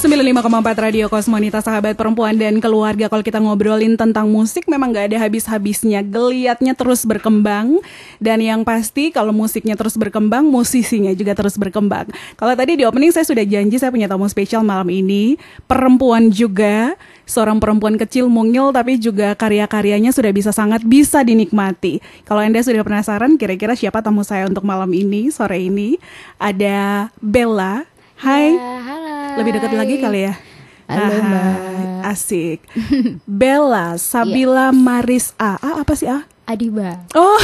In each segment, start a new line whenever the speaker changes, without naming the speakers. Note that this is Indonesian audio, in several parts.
95,4 Radio Kosmonita sahabat perempuan dan keluarga. Kalau kita ngobrolin tentang musik memang gak ada habis-habisnya. Geliatnya terus berkembang Dan yang pasti kalau musiknya terus berkembang Musisinya juga terus berkembang. Kalau tadi di opening saya sudah janji saya punya tamu spesial malam ini. Perempuan juga Seorang perempuan kecil mungil tapi juga karya-karyanya sudah bisa sangat bisa dinikmati. Kalau Anda sudah penasaran kira-kira siapa tamu saya untuk malam ini Sore ini? Ada Bella Hai.
Ya, halo.
Lebih dekat lagi kali ya.
Halo,
Haha,
Mbak.
Asik. Bella Sabila
Yes.
Maris A. A apa sih A?
Adiba.
Oh,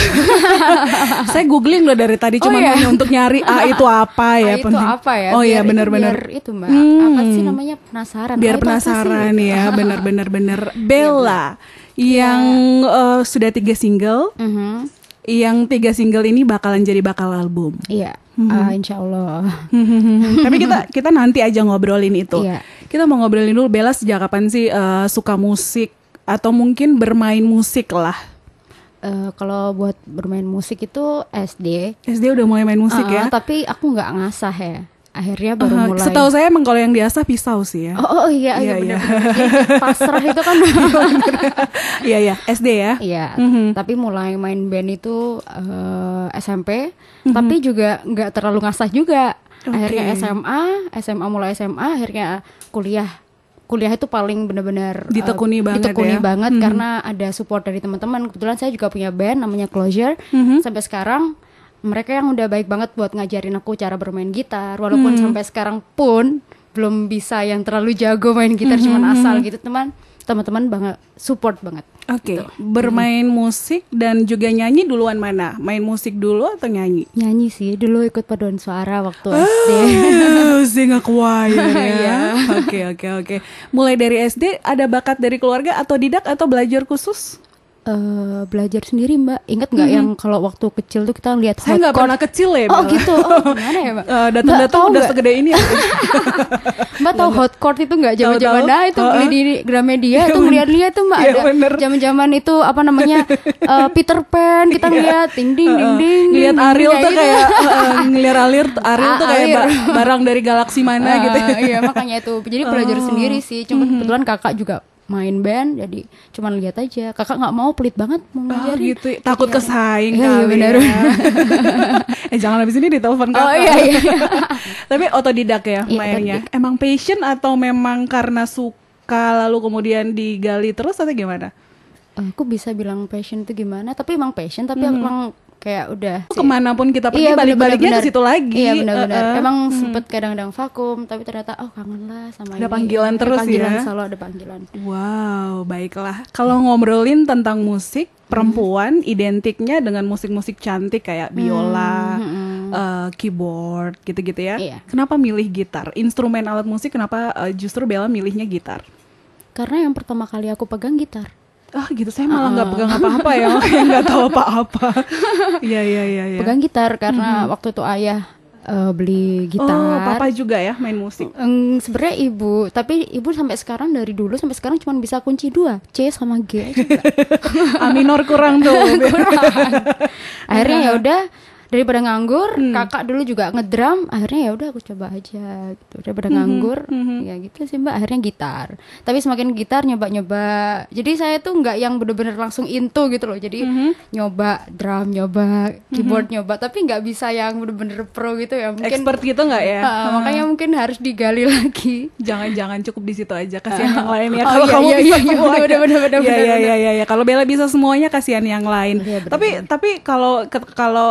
saya googling loh dari tadi cuma
Oh, iya.
hanya untuk nyari A itu apa ya.
Ah, itu
penting.
apa ya?
Oh iya benar-benar.
itu mbak.
Hmm.
Apa sih namanya penasaran?
Biar
Ah, itu apa
penasaran ya, benar-benar benar. Bella yang eh, sudah tiga single,
Mhm.
Yang tiga single ini bakalan jadi bakal album.
Iya.
Mhm.
Ah, insya Allah.
Tapi kita kita nanti aja ngobrolin itu.
Iya.
Kita mau ngobrolin dulu Bella sejak kapan sih eh, suka musik atau mungkin bermain musik lah.
Eh, kalau buat bermain musik itu SD.
SD udah mulai main musik
Ah,
ya.
Tapi aku nggak ngasah ya. Akhirnya baru
Uh,
mulai.
Setahu saya emang kalau yang diasah pisau sih ya.
Oh, oh iya,
Iya,
iya,
iya.
Pasrah itu kan.
Iya iya, SD ya.
Iya,
Mhm.
tapi mulai main band itu eh, SMP,
Mhm.
tapi juga nggak terlalu ngasah juga.
Oke.
Akhirnya SMA, SMA mulai SMA, akhirnya kuliah. Kuliah itu paling benar-benar eh,
Ditekuni banget
ditekuni
ya.
banget
Mhm.
karena ada support dari teman-teman. Kebetulan saya juga punya band namanya Closure.
Mhm.
Sampai sekarang mereka yang udah baik banget buat ngajarin aku cara bermain gitar. Walaupun
Mhm.
sampai sekarang pun belum bisa yang terlalu jago main gitar,
Mhm,
cuman asal gitu, teman. Teman-teman banget support banget.
Oke, bermain musik dan juga nyanyi duluan mana? Main musik dulu atau nyanyi?
Nyanyi sih, dulu ikut paduan suara waktu SD.
Oh, sing choir ya.
Iya.
Oke oke oke. Mulai dari SD ada bakat dari keluarga atau didak atau belajar khusus?
Eh, belajar sendiri mbak, ingat nggak yang kalau waktu kecil tuh kita lihat
Saya nggak pernah kecil ya.
Oh
Bella.
gitu, oh gimana ya mbak?
Eh,
Mbak
datang-datang
tahu
udah
nggak?
segede ini ya.
Mbak tahu hot court itu nggak zaman zaman nah itu beli di Gramedia
Iya,
tuh
bener.
ngeliat-liat tuh mbak
Iya,
ada zaman zaman itu apa namanya eh, Peter Pan kita ngeliat ding ding ding ding
Ngeliat Ariel tuh kayak uh, ngeliat Ariel, Ariel tuh
Ah,
kayak barang dari galaksi mana
Ah,
gitu.
iya makanya itu jadi belajar
Oh.
sendiri sih cuma kebetulan kakak juga main band jadi cuman lihat aja kakak nggak mau pelit banget mau
Oh
ngajarin
gitu, takut
Iya.
kesaing
Iya, iya,
kali
benar.
ya. eh jangan habis ini ditelepon kakak.
oh iya iya
Tapi otodidak ya
Iya,
mainnya. Emang passion atau memang karena suka lalu kemudian digali terus atau gimana?
aku bisa bilang passion itu gimana tapi emang passion tapi emang kayak udah sih.
Ke mana pun kita pergi
Iya,
balik-baliknya ke situ lagi.
Iya benar-benar.
Uh-uh.
Emang sempet kadang-kadang vakum, tapi ternyata oh kangen lah sama
Ada
ini.
panggilan
Ada
terus
panggilan,
ya.
Selalu ada panggilan.
Wow, baiklah. Kalau ngobrolin tentang musik, perempuan identiknya dengan musik-musik cantik kayak biola,
Hmm,
eh, keyboard, gitu-gitu ya.
Iya.
Kenapa milih gitar? Instrumen alat musik kenapa eh, justru Bella milihnya gitar?
Karena yang pertama kali aku pegang gitar.
Ah gitu, saya malah nggak pegang apa-apa ya, makanya nggak tahu apa-apa. Iya iya iya. iya.
Pegang gitar karena waktu itu ayah eh, beli gitar.
Oh, papa juga ya main musik.
Eng, sebenarnya ibu, tapi ibu sampai sekarang dari dulu sampai sekarang cuma bisa kunci dua, C sama G. aja.
A minor kurang tuh.
akhirnya ya udah daripada nganggur,
Hmm.
kakak dulu juga ngedrum, akhirnya ya udah aku coba aja gitu. Daripada
Hmm,
nganggur, ya gitu sih Mbak, akhirnya gitar. Tapi semakin gitar nyoba-nyoba. Jadi saya tuh nggak yang bener-bener langsung into gitu loh. Jadi
Hmm.
nyoba drum, nyoba keyboard, nyoba, tapi nggak bisa yang bener-bener pro gitu ya. Mungkin
Expert gitu nggak ya?
Ah, makanya mungkin harus digali lagi.
Jangan-jangan cukup di situ aja kasihan yang lain ya.
Oh,
Kalau
iya,
kamu
iya,
bisa
iya, iya,
semuanya.
bener, bener, bener,
Iya iya iya. Kalau Bella bisa semuanya kasihan yang lain.
Bener,
tapi tapi kalau kalau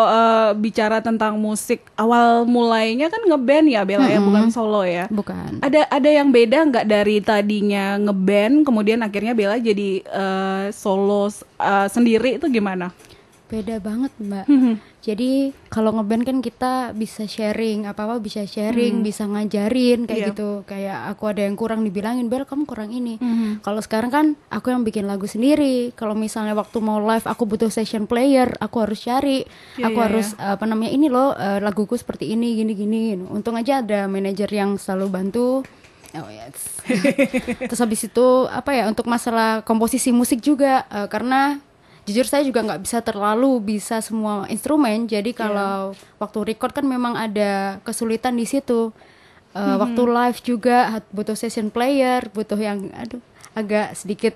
eh, bicara tentang musik awal mulainya kan ngeband ya Bella ya bukan solo ya.
Bukan.
Ada ada yang beda nggak dari tadinya ngeband kemudian akhirnya Bella jadi eh, solo eh, sendiri itu gimana?
Beda banget, Mbak.
Mhm.
Jadi kalau ngeband kan kita bisa sharing, apa-apa bisa sharing, bisa ngajarin kayak
Iya.
gitu. Kayak aku ada yang kurang dibilangin, "Bel, kamu kurang ini." Kalau sekarang kan aku yang bikin lagu sendiri. Kalau misalnya waktu mau live aku butuh session player, aku harus cari.
Iya,
aku
iya,
harus apa namanya ini loh eh, laguku seperti ini gini-gini. Untung aja ada manajer yang selalu bantu. Oh yes. Terus habis itu apa ya untuk masalah komposisi musik juga eh, karena jujur saya juga nggak bisa terlalu bisa semua instrumen. Jadi kalau waktu record kan memang ada kesulitan di situ. uh, waktu live juga butuh session player butuh yang aduh agak sedikit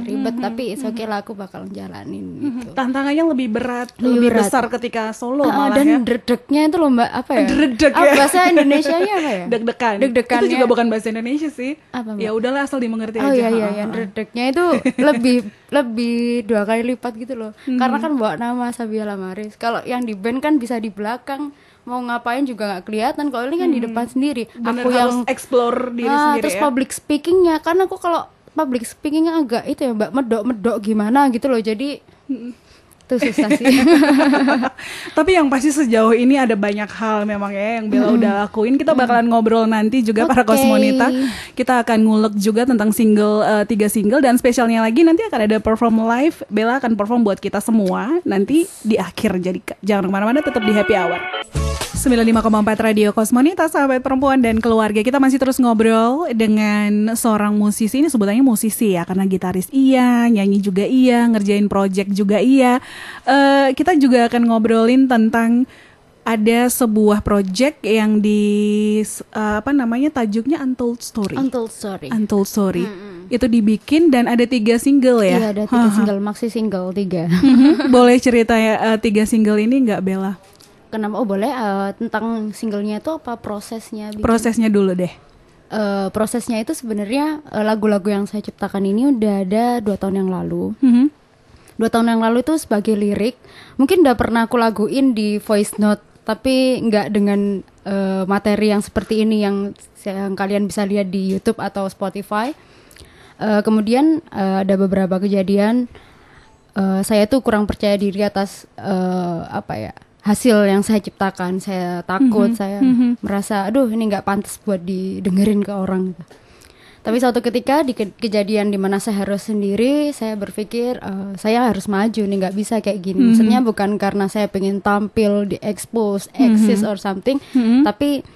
ribet tapi it's okay lah aku bakal jalanin gitu.
Tantangannya lebih berat,
Lebih
lebih,
berat.
besar ketika solo
Ah,
malah
dan
ya.
dredegnya itu loh mbak apa ya?
Dredeg
Ah,
ya.
Bahasa Indonesia-nya apa ya?
Deg-degan.
Deg-degannya.
Itu juga bukan bahasa Indonesia sih.
Apa, Mbak?
ya udahlah asal dimengerti
Oh
aja.
iya iya
ha,
yang dredegnya itu lebih lebih dua kali lipat gitu loh.
Hmm.
Karena kan bawa nama Sabia Lamaris. Kalau yang di band kan bisa di belakang mau ngapain juga nggak kelihatan. Kalau ini kan di depan sendiri.
Hmm. Bener
aku
harus
yang
explore diri
Ah,
sendiri
terus
ya.
public speakingnya karena aku kalau public speakingnya agak itu ya mbak medok medok gimana gitu loh jadi itu susah sih
Tapi yang pasti sejauh ini ada banyak hal memang ya yang Bella udah lakuin. Kita bakalan ngobrol nanti juga para
Oke.
kosmonita. Kita akan ngulek juga tentang single eh, tiga single dan spesialnya lagi nanti akan ada perform live. Bella akan perform buat kita semua nanti di akhir. Jadi jangan ke mana-mana, tetap di Happy Hour. 95,4 Radio Kosmonita, sahabat perempuan dan keluarga Kita masih terus ngobrol dengan seorang musisi Ini sebutannya musisi ya Karena gitaris iya, nyanyi juga iya Ngerjain project juga iya Eh, Kita juga akan ngobrolin tentang ada sebuah project yang di eh, apa namanya tajuknya Untold Story.
untold story
Untold Story. Itu dibikin dan ada tiga single ya.
iya ada tiga single maxi single tiga
Mhm. Boleh cerita ya eh, tiga single ini nggak Bella?
Kenapa oh boleh eh, tentang singlenya itu apa prosesnya bikin?
Prosesnya dulu deh.
Eh, prosesnya itu sebenarnya eh, lagu-lagu yang saya ciptakan ini udah ada dua tahun yang lalu
Mhm.
dua tahun yang lalu itu sebagai lirik mungkin udah pernah aku laguin di voice note tapi nggak dengan eh, materi yang seperti ini yang yang kalian bisa lihat di YouTube atau Spotify Eh, kemudian eh, ada beberapa kejadian eh, saya tuh kurang percaya diri atas eh, apa ya hasil yang saya ciptakan saya takut saya merasa aduh ini nggak pantas buat didengerin ke orang. Tapi suatu ketika di ke- kejadian di mana saya harus sendiri, saya berpikir eh, saya harus maju nih, nggak bisa kayak gini. Maksudnya bukan karena saya pengen tampil di expose, exist or something, tapi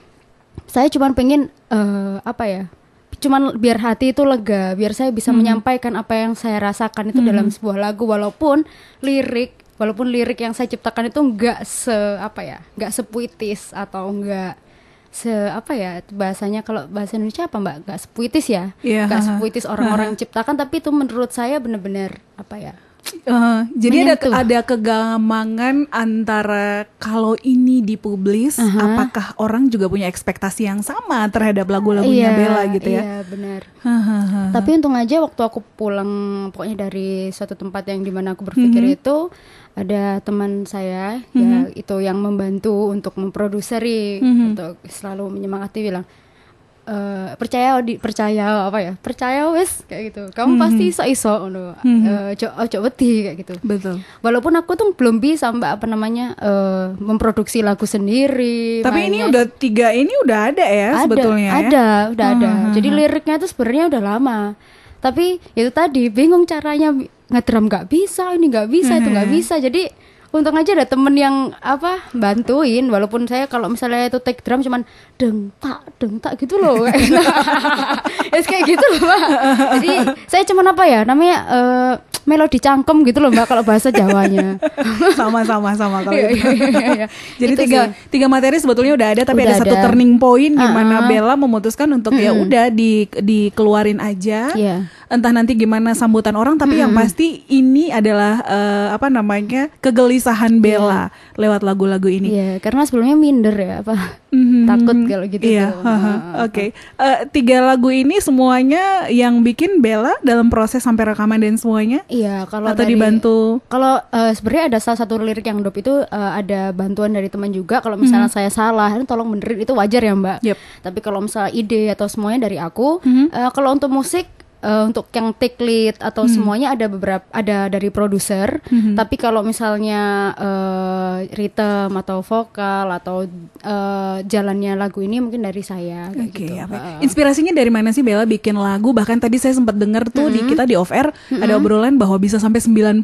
saya cuma pengen eh, apa ya? Cuman biar hati itu lega, biar saya bisa menyampaikan apa yang saya rasakan itu dalam sebuah lagu, walaupun lirik, walaupun lirik yang saya ciptakan itu nggak se apa ya, nggak sepuitis atau nggak se apa ya bahasanya kalau bahasa Indonesia apa mbak? Nggak sepuitis ya?
Iya,
nggak
haha.
sepuitis orang-orang ciptakan tapi itu menurut saya benar-benar apa ya
Eh, jadi ada
Menyentuh.
ada kegamangan antara kalau ini dipublis, apakah orang juga punya ekspektasi yang sama terhadap lagu-lagunya
Iya,
Bella gitu ya?
iya benar
Hahaha.
tapi untung aja waktu aku pulang pokoknya dari suatu tempat yang di mana aku berpikir
Mhm.
itu ada teman saya ya itu yang membantu untuk memproduseri
Mhm.
untuk selalu menyemangati bilang "Eh, percaya di percaya apa ya percaya wes kayak gitu kamu
Mhm.
pasti iso iso Eh, ojo ojo wedi kayak gitu
Betul.
Walaupun aku tuh belum bisa mbak apa namanya eh, memproduksi lagu sendiri.
Tapi ini
mainnya-
udah tiga ini udah ada ya
ada,
sebetulnya ya?
ada, udah ada.
Hmm,
Jadi liriknya itu sebenarnya udah lama. Tapi itu tadi bingung caranya ngedrum nggak bisa, ini nggak bisa, itu
Hmm.
nggak bisa. Jadi untung aja ada temen yang apa bantuin. Walaupun saya kalau misalnya itu take drum cuman deng tak deng tak gitu loh. Yes, kayak gitu loh mbak. Jadi saya cuman apa ya namanya eh, melodi cangkem gitu loh mbak kalau bahasa Jawanya.
sama sama sama kalau
Iya,
itu.
iya, iya.
Jadi
Itu
tiga
sih.
tiga materi sebetulnya udah ada tapi
Udah
ada satu
ada.
turning point di mana
Uh-uh.
Bella memutuskan untuk ya udah di dikeluarin aja.
Iya.
Entah nanti gimana sambutan orang tapi yang pasti ini adalah eh, apa namanya kegelisahan Bella lewat lagu-lagu ini.
Iya, karena sebelumnya minder ya apa
Mhm.
takut kalau gitu
Iya, oke. Eh, tiga lagu ini semuanya yang bikin Bella dalam proses sampai rekaman dan semuanya
Iya, kalau
atau
dari-
dibantu?
Kalau eh, sebenarnya ada salah satu lirik yang dop itu eh, ada bantuan dari teman juga. Kalau misalnya saya salah, tolong benerin itu wajar ya Mbak.
Yep.
Tapi kalau misalnya ide atau semuanya dari aku,
Mhm.
eh, kalau untuk musik eh, untuk yang take lead atau semuanya ada beberapa ada dari produser.
Mhm.
Tapi kalau misalnya eh, rhythm atau vokal atau eh, jalannya lagu ini mungkin dari saya
Oke,
gitu.
apa-
Heeh.
inspirasinya dari mana sih Bella bikin lagu? Bahkan tadi saya sempat dengar tuh di kita di off air ada obrolan bahwa bisa sampai 90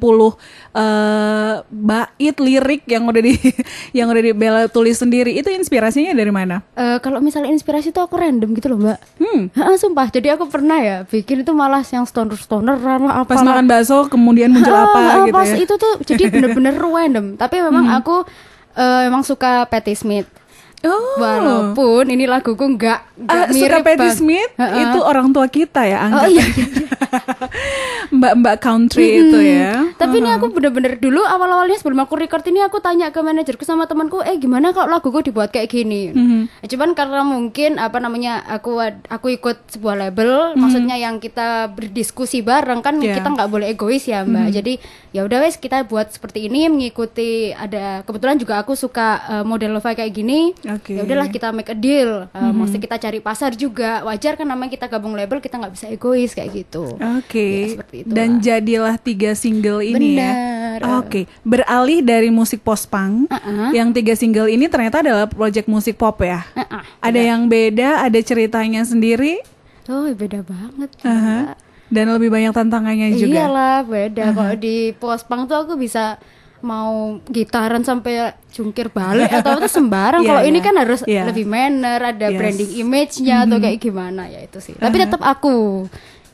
eh bait lirik yang udah di yang udah di Bella tulis sendiri. Itu inspirasinya dari mana?
Eh, kalau misalnya inspirasi tuh aku random gitu loh mbak
Hmm.
Sumpah jadi aku pernah ya bikin itu malah yang stoner stoneran lah apa
Pas makan bakso kemudian muncul apa gitu
pas
ya?
itu tuh jadi bener-bener random. Tapi memang aku eh, emang suka Patti Smith
Oh.
Walaupun ini laguku nggak nggak
Ah, suka
mirip
Patti Smith
Heeh.
itu orang tua kita ya
Oh
angkat
iya.
mbak-mbak country itu ya.
Tapi ini aku bener-bener dulu awal-awalnya sebelum aku record ini aku tanya ke manajerku sama temanku, eh gimana kalau laguku dibuat kayak gini? Eh, Cuman karena mungkin apa namanya aku aku ikut sebuah label, maksudnya yang kita berdiskusi bareng kan
Yeah.
kita nggak boleh egois ya mbak. Jadi ya udah wes kita buat seperti ini mengikuti ada kebetulan juga aku suka eh, model lo-fi kayak gini.
Oke.
Ya udahlah kita make a deal. Eh, Maksudnya kita cari pasar juga. Wajar kan namanya kita gabung label kita nggak bisa egois kayak gitu.
Oke.
Ya, seperti itulah.
Dan jadilah tiga single ini
Benar.
ya. Oke. Beralih dari musik post punk,
Uh-uh.
yang tiga single ini ternyata adalah project musik pop ya.
Uh-uh.
Ada yang beda, ada ceritanya sendiri,
Oh beda banget.
Aha.
Mbak.
dan lebih banyak tantangannya juga.
Iyalah beda. Kalau di pospang tuh aku bisa mau gitaran sampai jungkir balik atau itu sembarang.
Iya,
Kalau ini
iya.
kan harus
Iya.
lebih manner, ada
Yes.
branding image-nya atau kayak gimana ya itu sih. Tapi tetap aku.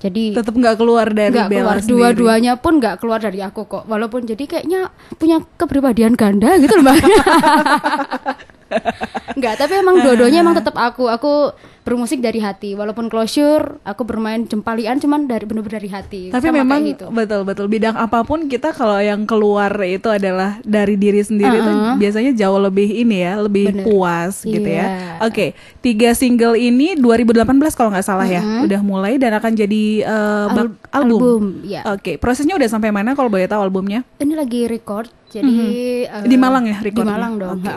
Jadi
Tetap nggak keluar dari Bella
keluar dua-duanya pun nggak keluar dari aku kok. Walaupun jadi kayaknya punya kepribadian ganda gitu loh mbak. Nggak, tapi emang dua-duanya emang tetap aku. Aku bermusik dari hati. Walaupun closure, aku bermain jempalian cuman dari bener-bener dari hati.
Tapi
Sama
memang
gitu.
betul betul bidang apa pun kita kalau yang keluar itu adalah dari diri sendiri
Uh-uh.
biasanya jauh lebih ini ya, lebih
Bener.
puas gitu ya.
Iya.
Oke, tiga single ini 2018 kalau nggak salah ya, udah mulai dan akan jadi bak-
Al-
album.
album, ya.
Oke, prosesnya udah sampai mana kalau boleh tahu albumnya?
Ini lagi record, jadi eh,
Di Malang ya
Di
recordnya?
Malang dong.
Oke.
ha.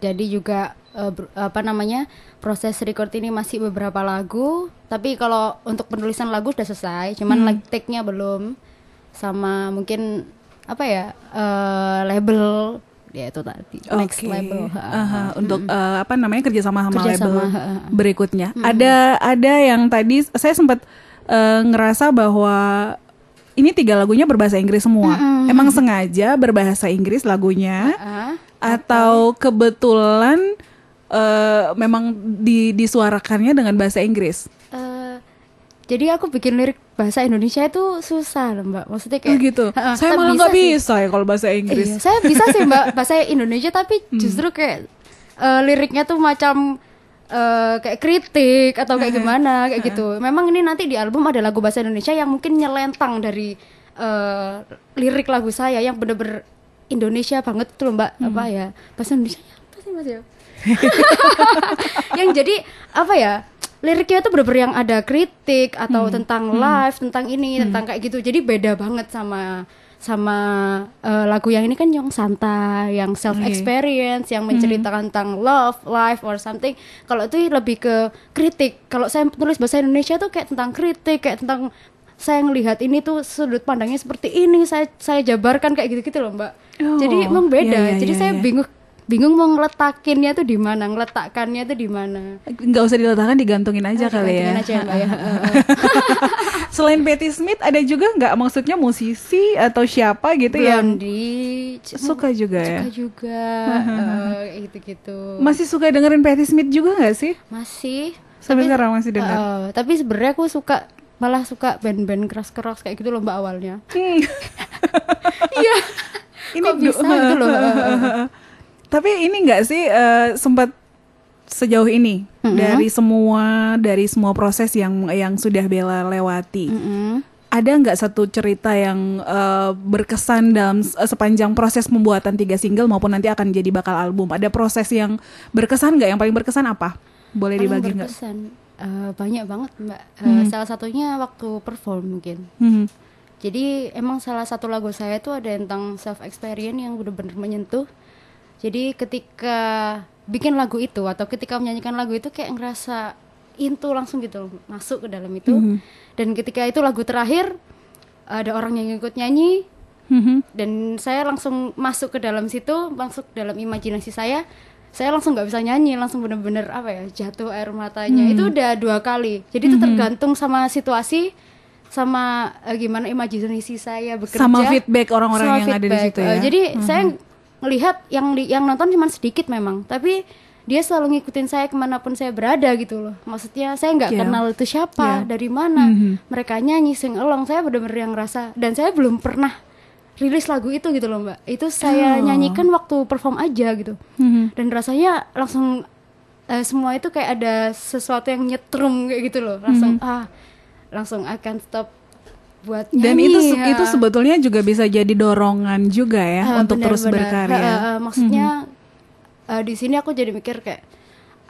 Jadi juga ber- apa namanya proses record ini masih beberapa lagu, tapi kalau untuk penulisan lagu sudah selesai, cuman
Hmm.
like take-nya belum, sama mungkin apa ya eh, label ya itu tadi next
Oke.
label. ha.
Aha, untuk eh, apa namanya kerjasama sama
Kerjasama,
label
ha.
berikutnya. Ada ada yang tadi saya sempat eh, ngerasa bahwa ini tiga lagunya berbahasa Inggris semua. Emang sengaja berbahasa Inggris lagunya
Ah,
atau kebetulan eh, memang di, disuarakannya dengan bahasa Inggris?
eh, jadi aku bikin lirik bahasa Indonesia itu susah loh mbak, maksudnya
Oh
kayak
gitu.
Ha, ha,
saya malah nggak
sih.
bisa ya kalau bahasa Inggris.
Iya, saya bisa sih mbak bahasa Indonesia tapi justru kayak eh, liriknya tuh macam eh, kayak kritik atau kayak gimana kayak gitu. Memang ini nanti di album ada lagu bahasa Indonesia yang mungkin nyelentang dari eh, lirik lagu saya yang bener-bener Indonesia banget tuh loh mbak apa ya bahasa Indonesia apa sih mas ya? yang jadi apa ya liriknya tuh bener-bener yang ada kritik atau tentang life tentang ini tentang kayak gitu. Jadi beda banget sama sama eh, lagu yang ini kan yang santai yang self experience yang menceritakan tentang love life or something. Kalau itu lebih ke kritik. Kalau saya tulis bahasa Indonesia tuh kayak tentang kritik kayak tentang saya ngelihat ini tuh sudut pandangnya seperti ini saya saya jabarkan kayak gitu-gitu loh mbak.
Oh,
jadi emang beda.
iya, iya,
jadi
iya,
saya
iya.
bingung bingung mau ngeletakinnya tuh di mana ngeletakkannya tuh di mana
Nggak usah diletakkan, digantungin aja kali ya.
Aja ya, Mbak, ya.
Selain Patti Smith ada juga nggak maksudnya musisi atau siapa gitu yang
Blondie c-
suka juga ya?
suka juga eh, kayak gitu-gitu
Masih suka dengerin Patti Smith juga nggak sih?
masih
Sampai
Tapi-
sekarang masih dengar.
eh, tapi sebenarnya aku suka malah suka band-band keras-keras kayak gitu loh mbak awalnya
Hmm.
iya
Ini
kok bisa gitu loh
Tapi ini nggak sih eh, sempat sejauh ini
Mm-hmm.
dari semua dari semua proses yang yang sudah Bella lewati.
Mm-mm.
Ada nggak satu cerita yang eh, berkesan dalam eh, sepanjang proses pembuatan tiga single maupun nanti akan jadi bakal album? Ada proses yang berkesan nggak? Yang paling berkesan apa? Boleh
Paling
dibagi nggak?
berkesan eh, banyak banget mbak Eh, salah satunya waktu perform mungkin
Hmm.
Jadi emang salah satu lagu saya itu ada tentang self experience yang benar-benar menyentuh. Jadi ketika bikin lagu itu atau ketika menyanyikan lagu itu kayak ngerasa into langsung gitu masuk ke dalam itu. Dan ketika itu lagu terakhir ada orang yang ikut nyanyi
Mhm.
dan saya langsung masuk ke dalam situ, masuk ke dalam imajinasi saya. Saya langsung nggak bisa nyanyi, langsung bener-bener apa ya jatuh air matanya. Itu udah dua kali. Jadi itu tergantung sama situasi, sama eh, gimana imajinasi saya bekerja,
Sama feedback orang-orang yang ada di
feedback.
situ ya.
jadi saya ngelihat yang li- yang nonton cuma sedikit memang, tapi dia selalu ngikutin saya ke mana pun saya berada gitu loh. Maksudnya saya nggak
Yeah.
kenal itu siapa,
Yeah.
dari mana,
Mhm.
mereka nyanyi sing along. Saya bener-bener yang ngerasa dan saya belum pernah rilis lagu itu gitu loh mbak. Itu saya
Oh.
nyanyikan waktu perform aja gitu.
Mhm.
Dan rasanya langsung eh, semua itu kayak ada sesuatu yang nyetrum kayak gitu loh langsung ah langsung akan stop buat
Dan
nyanyi,
itu
ya.
itu sebetulnya juga bisa jadi dorongan juga ya
Ah,
untuk terus
benar-benar.
berkarya.
Ah, ah, maksudnya eh, di sini aku jadi mikir kayak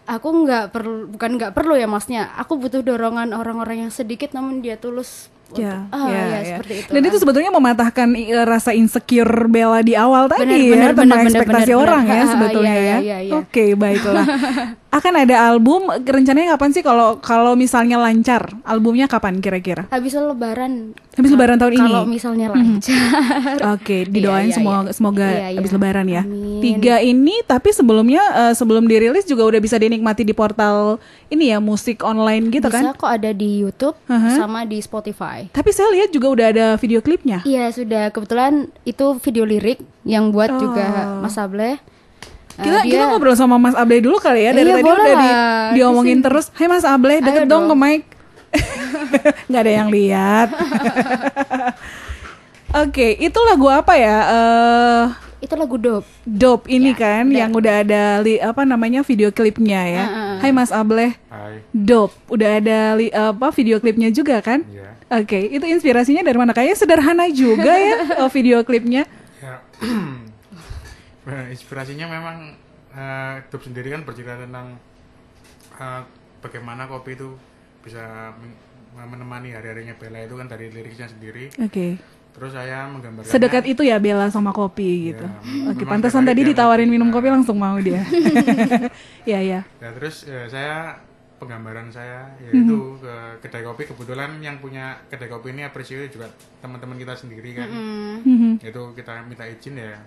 aku nggak perlu bukan nggak perlu ya maksudnya aku butuh dorongan orang-orang yang sedikit namun dia tulus untuk-
Ya,
ah
ya,
ya,
ya.
seperti itu
Dan itu
Ah.
sebetulnya mematahkan eh, rasa insecure Bella di awal tadi
Benar,
ya
benar,
tentang
benar,
ekspektasi
benar,
orang
benar.
ya sebetulnya ya.
iya.
Oke, baiklah. Akan ada album rencananya kapan sih kalau kalau misalnya lancar? Albumnya kapan kira-kira?
habis lebaran
Habis lebaran tahun ini?
kalau misalnya lancar
Oke, didoain
Iya, iya,
semua
iya.
semoga
Iya,
habis lebaran ya.
Amin.
Tiga ini tapi sebelumnya eh, sebelum dirilis juga udah bisa dinikmati di portal ini ya musik online gitu kan?
bisa kok ada di YouTube
Aha.
sama di Spotify
Tapi saya lihat juga udah ada video klipnya.
Iya sudah kebetulan itu video lirik yang buat juga Mas Ableh. Eh,
Kita,
dia
kita ngobrol sama Mas Ableh dulu kali ya dari
Iya,
tadi udah di, diomongin terus. Hai Mas Ableh, deket
Ayo
dong ke mic. Nggak ada yang lihat. Oke, itu lagu apa ya? Eh
itu lagu dope.
Dope ini
Ya,
kan
udah.
yang udah ada li, apa namanya video klipnya ya.
Ah, ah, ah.
Hai Mas Ableh,
Hai,
Dope. Udah ada li, apa video klipnya juga kan?
ya.
Oke, itu inspirasinya dari mana? Kayaknya sederhana juga ya oh, video klipnya.
Ya, Nah, inspirasinya memang eh Dub sendiri kan bercerita tentang eh, bagaimana kopi itu bisa men- menemani hari-harinya Bella itu kan dari liriknya sendiri.
Oke.
Terus saya menggambarkan
Sedekat itu ya Bella sama kopi gitu.
Ya,
Oke,
memang
pantesan tadi
ya,
ditawarin minum kopi langsung mau dia. ya ya.
Nah, terus eh, saya penggambaran saya yaitu ke kedai kopi. Kebetulan yang punya kedai kopi ini appreciate juga teman-teman kita sendiri kan.
Mhm.
itu kita minta izin ya.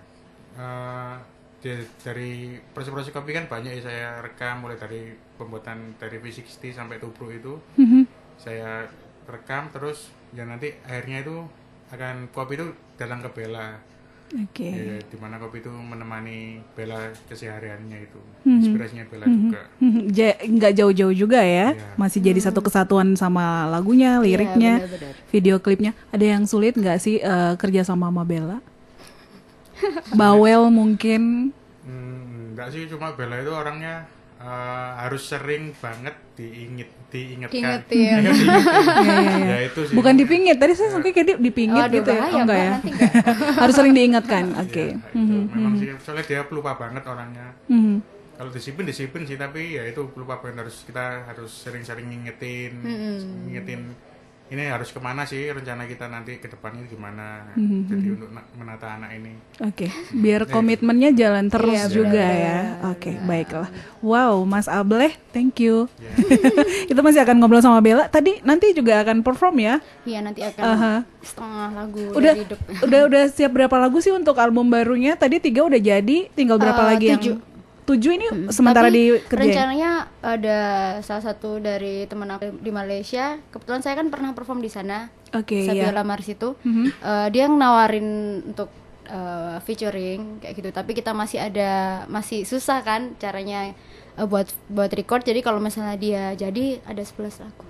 Eh, di- dari proses-proses kopi kan banyak ya. Saya rekam mulai dari pembuatan dari V60 sampai tubruk itu.
Mhm.
saya rekam terus ya nanti akhirnya itu akan kopi itu datang ke Bella
Oke.
ya, di mana kopi itu menemani Bella kesehariannya itu
Mhm.
inspirasinya Bella juga
Mhm. Ja- nggak jauh-jauh juga ya,
Iya.
masih jadi satu kesatuan sama lagunya, liriknya,
Iya, benar-benar.
video klipnya. Ada yang sulit nggak sih eh, kerja sama sama Bella? Bawel mungkin.
Hmm, enggak sih cuma Bella itu orangnya eh, harus sering banget diinget diingetkan
Diingetin.
Iya.
ya itu sih
Bukan dipingit, tadi saya sangka kayak di- dipingit
Waduh,
gitu ya. Oh, enggak ya.
enggak.
Harus sering diingatkan. Oke.
Ya, itu memang sih soalnya dia pelupa banget orangnya
Mhm.
kalau disiplin disiplin sih tapi ya itu pelupa banget harus kita harus sering-sering ngingetin ngingetin ini harus ke mana sih rencana kita nanti ke depannya gimana jadi untuk na- menata anak ini
Oke, biar komitmennya jalan terus
Iya,
juga
benar,
ya. Oke, baiklah. Wow, Mas Ableh, thank you.
Ya.
Itu masih akan ngobrol sama Bella. Tadi nanti juga akan perform ya.
Iya nanti akan
Aha.
setengah lagu
Udah
dari hidup.
udah udah siap berapa lagu sih untuk album barunya? Tadi tiga udah jadi, tinggal berapa
Eh,
lagi
tujuh.
yang tujuh ini sementara
Tapi
dikerjain.
rencananya ada salah satu dari teman aku di Malaysia. Kebetulan saya kan pernah perform di sana.
Oke,
Sabia
ya.
Lamars itu.
Mhm.
Eh, dia nawarin untuk eh, featuring kayak gitu. Tapi kita masih ada masih susah kan caranya eh, buat buat record. Jadi kalau misalnya dia jadi ada 11 lagu.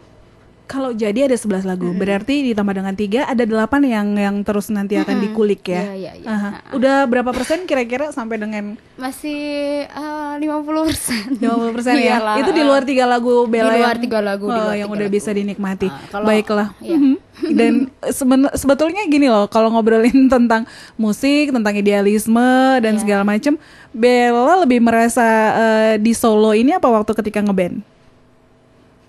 Kalau jadi ada 11 lagu, berarti ditambah dengan tiga ada delapan yang yang terus nanti akan dikulik ya.
Iya, iya, iya.
Aha. Udah berapa persen kira-kira sampai dengan
Masih eh, 50%.
50 persen ya.
Iyalah,
Itu di
eh.
luar tiga lagu Bella
Di luar
yang,
tiga lagu, di
oh,
luar
yang
tiga
udah
lagu.
bisa dinikmati.
Ah, kalau-
Baiklah.
iya.
Mhm. Dan seben- sebetulnya gini loh, kalau ngobrolin tentang musik, tentang idealisme dan
Iya.
segala macem, Bella lebih merasa eh, di solo ini apa waktu ketika ngeband?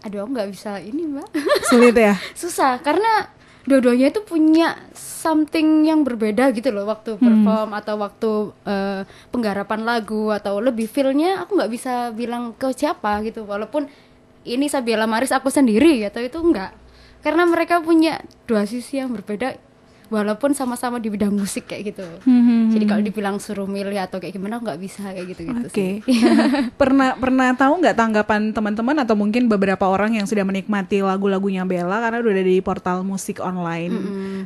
Aduh, aku nggak bisa ini, Mbak.
Sulit ya.
susah karena dua-duanya itu punya something yang berbeda gitu loh waktu perform atau waktu eh, penggarapan lagu atau lebih feelnya aku nggak bisa bilang ke siapa gitu walaupun ini Sabila Maris aku sendiri atau itu enggak karena mereka punya dua sisi yang berbeda walaupun sama-sama di bidang musik kayak gitu
Mhm.
jadi kalau dibilang suruh milih atau kayak gimana nggak bisa kayak gitu gitu
Oke. pernah pernah tahu nggak tanggapan teman-teman atau mungkin beberapa orang yang sudah menikmati lagu-lagunya Bella karena udah ada di portal musik online.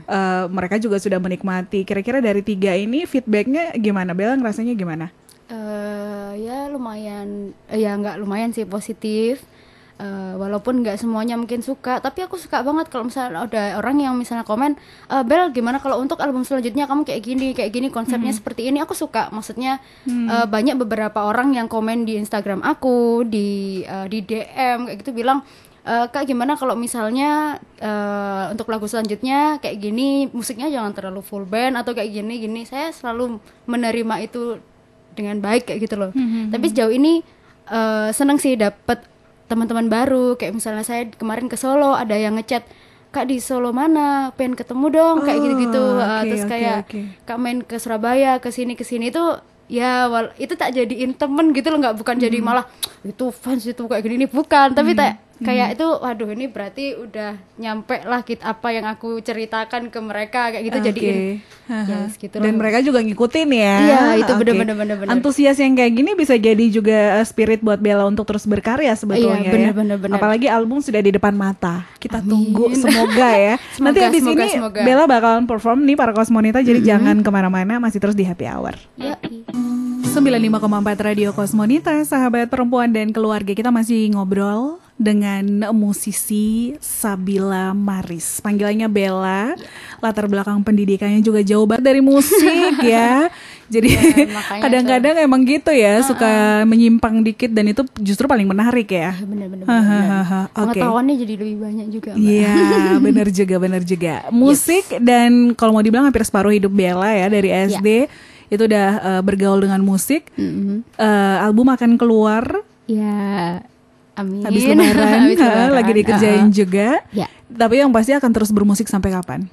Eh, mereka juga sudah menikmati. Kira-kira dari tiga ini feedbacknya gimana? Bella ngerasanya gimana?
eh ya lumayan ya nggak lumayan sih positif Eh, walaupun nggak semuanya mungkin suka tapi aku suka banget kalau misalnya ada orang yang misalnya komen "Eh, Bel gimana kalau untuk album selanjutnya kamu kayak gini kayak gini konsepnya seperti ini? Aku suka maksudnya eh, banyak beberapa orang yang komen di Instagram aku di eh, di DM kayak gitu bilang "Eh, kak gimana kalau misalnya eh, untuk lagu selanjutnya kayak gini musiknya jangan terlalu full band atau kayak gini gini. Saya selalu menerima itu dengan baik kayak gitu loh. Tapi sejauh ini eh, seneng sih dapet teman-teman baru kayak misalnya saya kemarin ke Solo ada yang ngechat kak di Solo mana pengen ketemu dong kayak
Oh,
gitu-gitu Eh,
oke,
terus
oke,
kayak
oke.
kak main ke Surabaya ke sini ke sini itu ya wal itu tak jadiin temen gitu loh nggak bukan jadi
Hmm.
malah itu fans itu kayak gini bukan tapi tak kayak itu waduh ini berarti udah nyampe lah kit apa yang aku ceritakan ke mereka kayak gitu
Oke.
jadiin
Haha.
ya segitu
Dan mereka juga ngikutin ya.
Iya, itu
Oke.
bener-bener, bener-bener.
Antusias yang kayak gini bisa jadi juga uh, spirit buat Bella untuk terus berkarya sebetulnya
Iya,
ya.
bener-bener, bener.
Apalagi album sudah di depan mata. Kita
Amin.
tunggu semoga ya.
Semoga,
Nanti habis
semoga,
ini
semoga.
Bella bakalan perform nih para Kosmonita jadi jangan ke mana-mana masih terus di Happy Hour.
ya
95,4 Radio Kosmonita, sahabat perempuan dan keluarga kita masih ngobrol dengan musisi Sabila Maris. Panggilannya Bella. Latar belakang pendidikannya juga jauh banget dari musik ya. Jadi
makanya
kadang-kadang emang gitu ya, suka menyimpang dikit dan itu justru paling menarik ya.
bener-bener
Hahaha, Oke.
pengetahuannya jadi lebih banyak juga.
Iya, bener juga, bener juga. Musik dan kalau mau dibilang hampir separuh hidup Bella ya dari SD itu udah eh, bergaul dengan musik.
Mm-mm.
Eh, album akan keluar
ya amin
habis lebaran,
Habis
ha,
lebaran,
lagi dikerjain
uh-uh.
juga.
ya
Tapi yang pasti akan terus bermusik sampai kapan?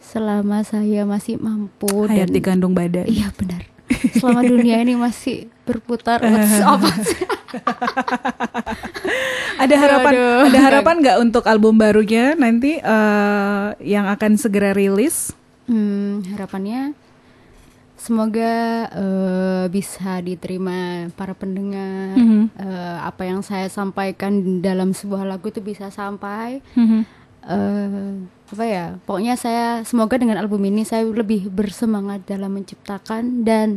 selama saya masih mampu
Hayat
dan
dikandung badan.
iya benar selama dunia ini masih berputar apa?
Ada harapan,
Aduh.
ada harapan nggak untuk album barunya nanti eh, yang akan segera rilis?
Hmm, harapannya semoga eh, bisa diterima para pendengar
Mhm.
Eh, apa yang saya sampaikan dalam sebuah lagu itu bisa sampai
Mhm.
eh apa ya pokoknya saya semoga dengan album ini saya lebih bersemangat dalam menciptakan dan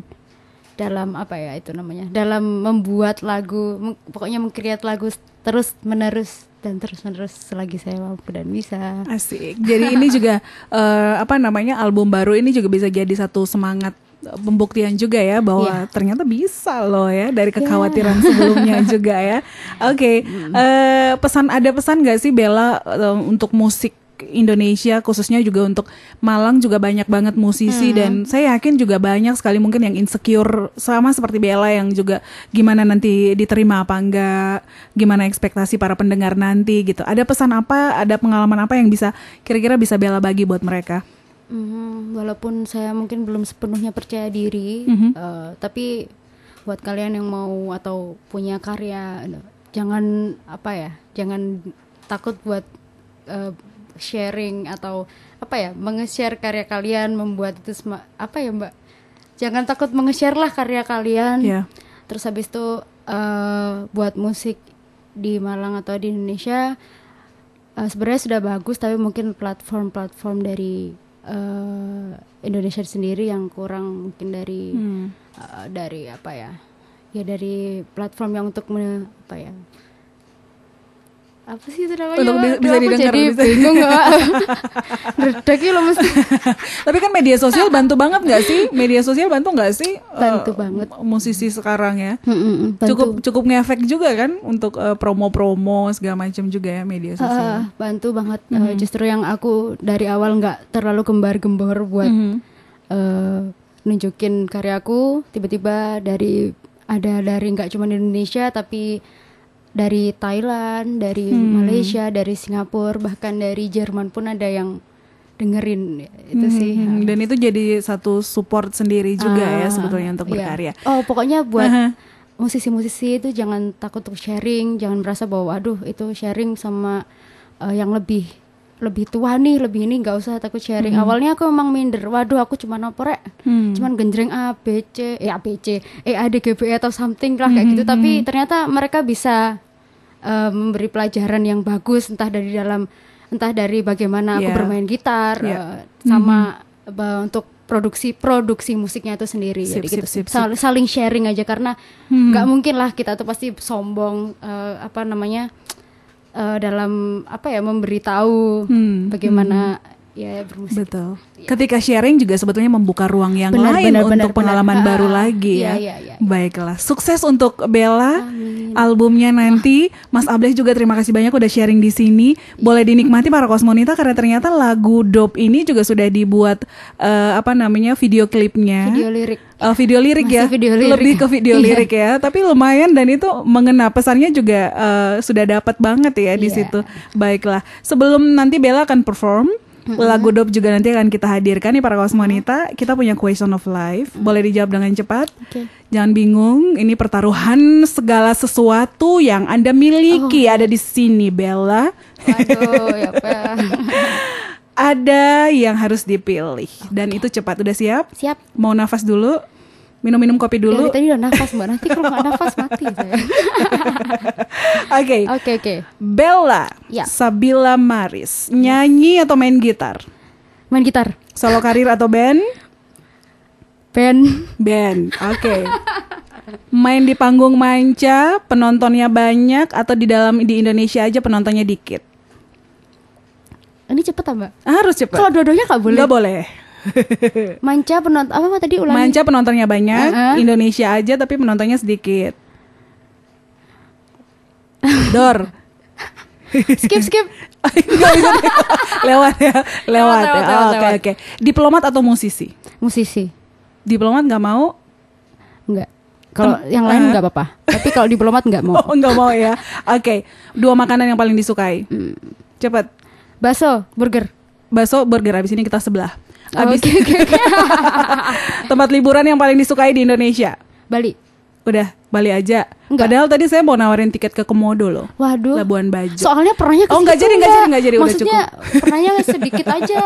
dalam apa ya itu namanya dalam membuat lagu pokoknya mengkreat lagu terus menerus dan terus menerus selagi saya mampu dan bisa
Asik. Jadi ini juga eh, apa namanya album baru ini juga bisa jadi satu semangat pembuktian juga ya bahwa
Iya.
ternyata bisa loh ya dari kekhawatiran sebelumnya juga ya. Oke, eh, pesan ada pesan nggak sih Bella eh, untuk musik Indonesia khususnya juga untuk Malang juga banyak banget musisi dan saya yakin juga banyak sekali mungkin yang insecure sama seperti Bella yang juga gimana nanti diterima apa enggak, gimana ekspektasi para pendengar nanti gitu. Ada pesan apa, ada pengalaman apa yang bisa kira-kira bisa Bella bagi buat mereka?
Mhm, walaupun saya mungkin belum sepenuhnya percaya diri,
Mhm.
eh, tapi buat kalian yang mau atau punya karya, jangan apa ya, jangan takut buat eh, sharing atau apa ya, menge-share karya kalian, membuat itu sema- apa ya mbak, jangan takut menge-share lah karya kalian.
Ya.
Terus habis itu eh, buat musik di Malang atau di Indonesia eh, sebenarnya sudah bagus tapi mungkin platform-platform dari eh, Indonesia sendiri yang kurang mungkin dari
Hmm.
eh, dari apa ya ya dari platform yang untuk me- apa ya apa sih itu namanya
Untuk bisa
aku
didengar,
jadi
bisa-
bingung nggak Redek ya loh mesti
Tapi kan media sosial bantu banget nggak sih? Media sosial bantu nggak sih?
Bantu
eh,
banget.
Musisi sekarang ya.
Mm-mm, bantu.
Cukup cukup ngefek juga kan untuk eh, promo-promo segala macam juga ya media sosial.
Ah, bantu banget Eh, justru yang aku dari awal nggak terlalu gembar-gembor buat
Mhm.
eh, nunjukin karyaku tiba-tiba dari ada dari nggak cuma di Indonesia tapi dari Thailand, dari Malaysia, dari Singapura, bahkan dari Jerman pun ada yang dengerin itu sih.
Hmm, dan itu jadi satu support sendiri juga ya
Ah,
sebetulnya untuk
iya.
berkarya.
Oh, pokoknya buat
Aha.
musisi-musisi itu jangan takut untuk sharing, jangan merasa bahwa aduh itu sharing sama eh, yang lebih lebih tua nih, lebih ini nggak usah takut sharing. Awalnya aku memang minder, waduh aku cuma oporek,
Hmm.
cuman genjreng A, B, C, eh A, B, C, E, A, D, G, B, E atau something lah kayak gitu. Tapi ternyata mereka bisa eh, memberi pelajaran yang bagus, entah dari dalam, entah dari bagaimana aku
Yeah.
bermain gitar,
Yeah.
eh, sama eh, untuk produksi produksi musiknya itu sendiri
Sip,
jadi
sip,
gitu
sip, Hmm.
Sal- saling sharing aja karena nggak mungkin lah kita tuh pasti sombong eh, apa namanya eh, dalam apa ya memberitahu
Hmm,
bagaimana ya bermusik
Betul. Ketika sharing juga sebetulnya membuka ruang yang
Benar,
lain
benar,
untuk
benar,
pengalaman
benar.
baru
Ah,
lagi ya.
iya, iya, iya.
Baiklah, sukses untuk Bella
Amin.
albumnya nanti. Mas Ableh juga terima kasih banyak udah sharing di sini. Boleh dinikmati para kosmonita karena ternyata lagu Dope ini juga sudah dibuat eh, apa namanya video klipnya.
video lirik
Eh, video lirik
Masih
ya,
video lirik.
lebih ke video
Iya.
lirik ya. Tapi lumayan dan itu mengena pesannya juga eh, sudah dapat banget ya di
Iya.
situ. Baiklah, sebelum nanti Bella akan perform lagu Dope juga nanti akan kita hadirkan nih para kosmonita. Kita punya question of life, boleh dijawab dengan cepat.
Oke.
Jangan bingung, ini pertaruhan segala sesuatu yang anda miliki
Oh.
ada di sini, Bella.
waduh ya
Ada yang harus dipilih dan itu cepat. Udah siap?
siap
Mau nafas dulu? Minum-minum kopi dulu.
dari tadi udah nafas mbak nanti kalau nggak nafas mati saya
Oke.
oke oke
Bella,
Ya.
Sabila Maris, nyanyi atau main gitar?
main gitar
Solo karir atau band?
band
Band. Oke. Main di panggung manca, penontonnya banyak atau di dalam di Indonesia aja penontonnya dikit?
ini cepet ah mbak
Harus cepat.
kalau dua-duanya nggak boleh
Nggak boleh.
manca penonton apa, apa tadi ulangi
Manca penontonnya banyak,
Uh-uh.
Indonesia aja tapi penontonnya sedikit. Dor.
skip skip
lewat ya, lewat,
Lewat,
ya.
lewat,
Oh,
lewat,
Oke
lewat.
oke. Diplomat atau musisi?
musisi
Diplomat nggak mau?
nggak kalau yang lain nggak apa-apa tapi kalau diplomat nggak mau
Oh nggak mau ya. Oke. Dua makanan yang paling disukai.
Hmm.
Cepet.
bakso burger
Bakso, burger. Abis ini kita sebelah. Abis
oke.
tempat liburan yang paling disukai di Indonesia.
Bali
Udah, Bali aja.
Enggak.
Padahal tadi saya mau nawarin tiket ke Komodo loh.
waduh
Labuan Bajo.
soalnya pernahnya ke
Oh, nggak
situ,
jadi, nggak jadi, nggak jadi, udah
maksudnya pernahnya sedikit aja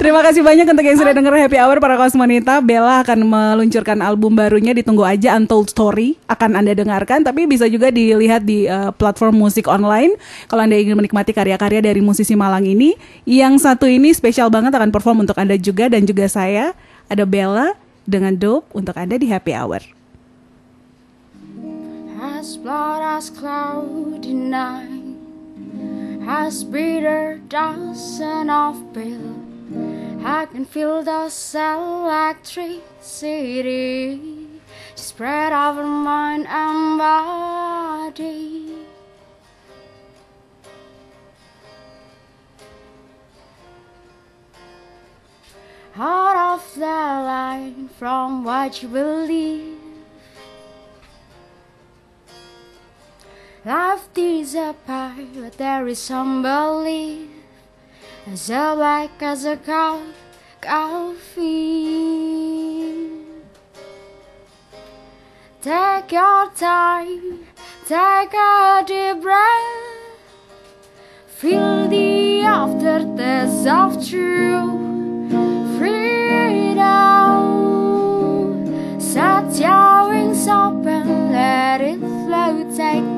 Terima kasih banyak untuk yang sudah denger Happy Hour para Kosmonita. Bella akan meluncurkan album barunya ditunggu aja Untold Story akan Anda dengarkan tapi bisa juga dilihat di uh, platform musik online kalau Anda ingin menikmati karya-karya dari musisi Malang ini. Yang satu ini spesial banget akan perform untuk Anda juga dan juga saya. Ada Bella dengan Dope untuk Anda di Happy Hour.
As blood as cloudy night, as bitter dozen of bill, I can feel the electricity spread over mind and body. Out of the line from what you believe. Life is a but there is some belief. As black as a cow, coffee. Take your time, take a deep breath. Feel the aftertaste of true freedom. Set your wings and let it flow, take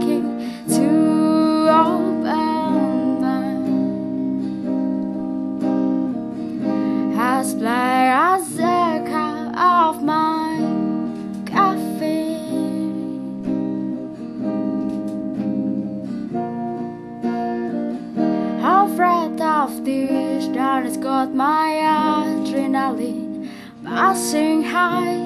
got my adrenaline passing high.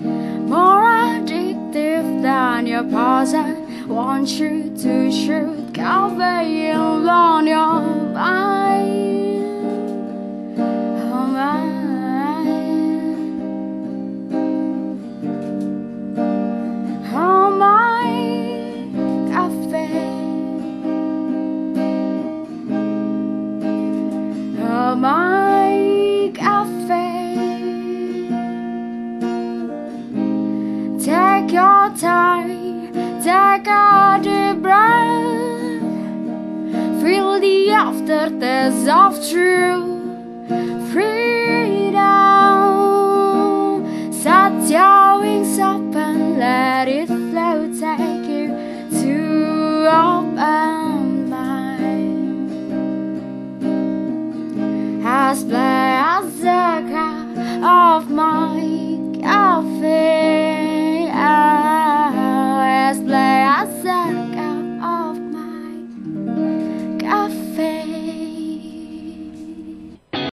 More addictive than your poison. Want you to shoot, conveying on your mind.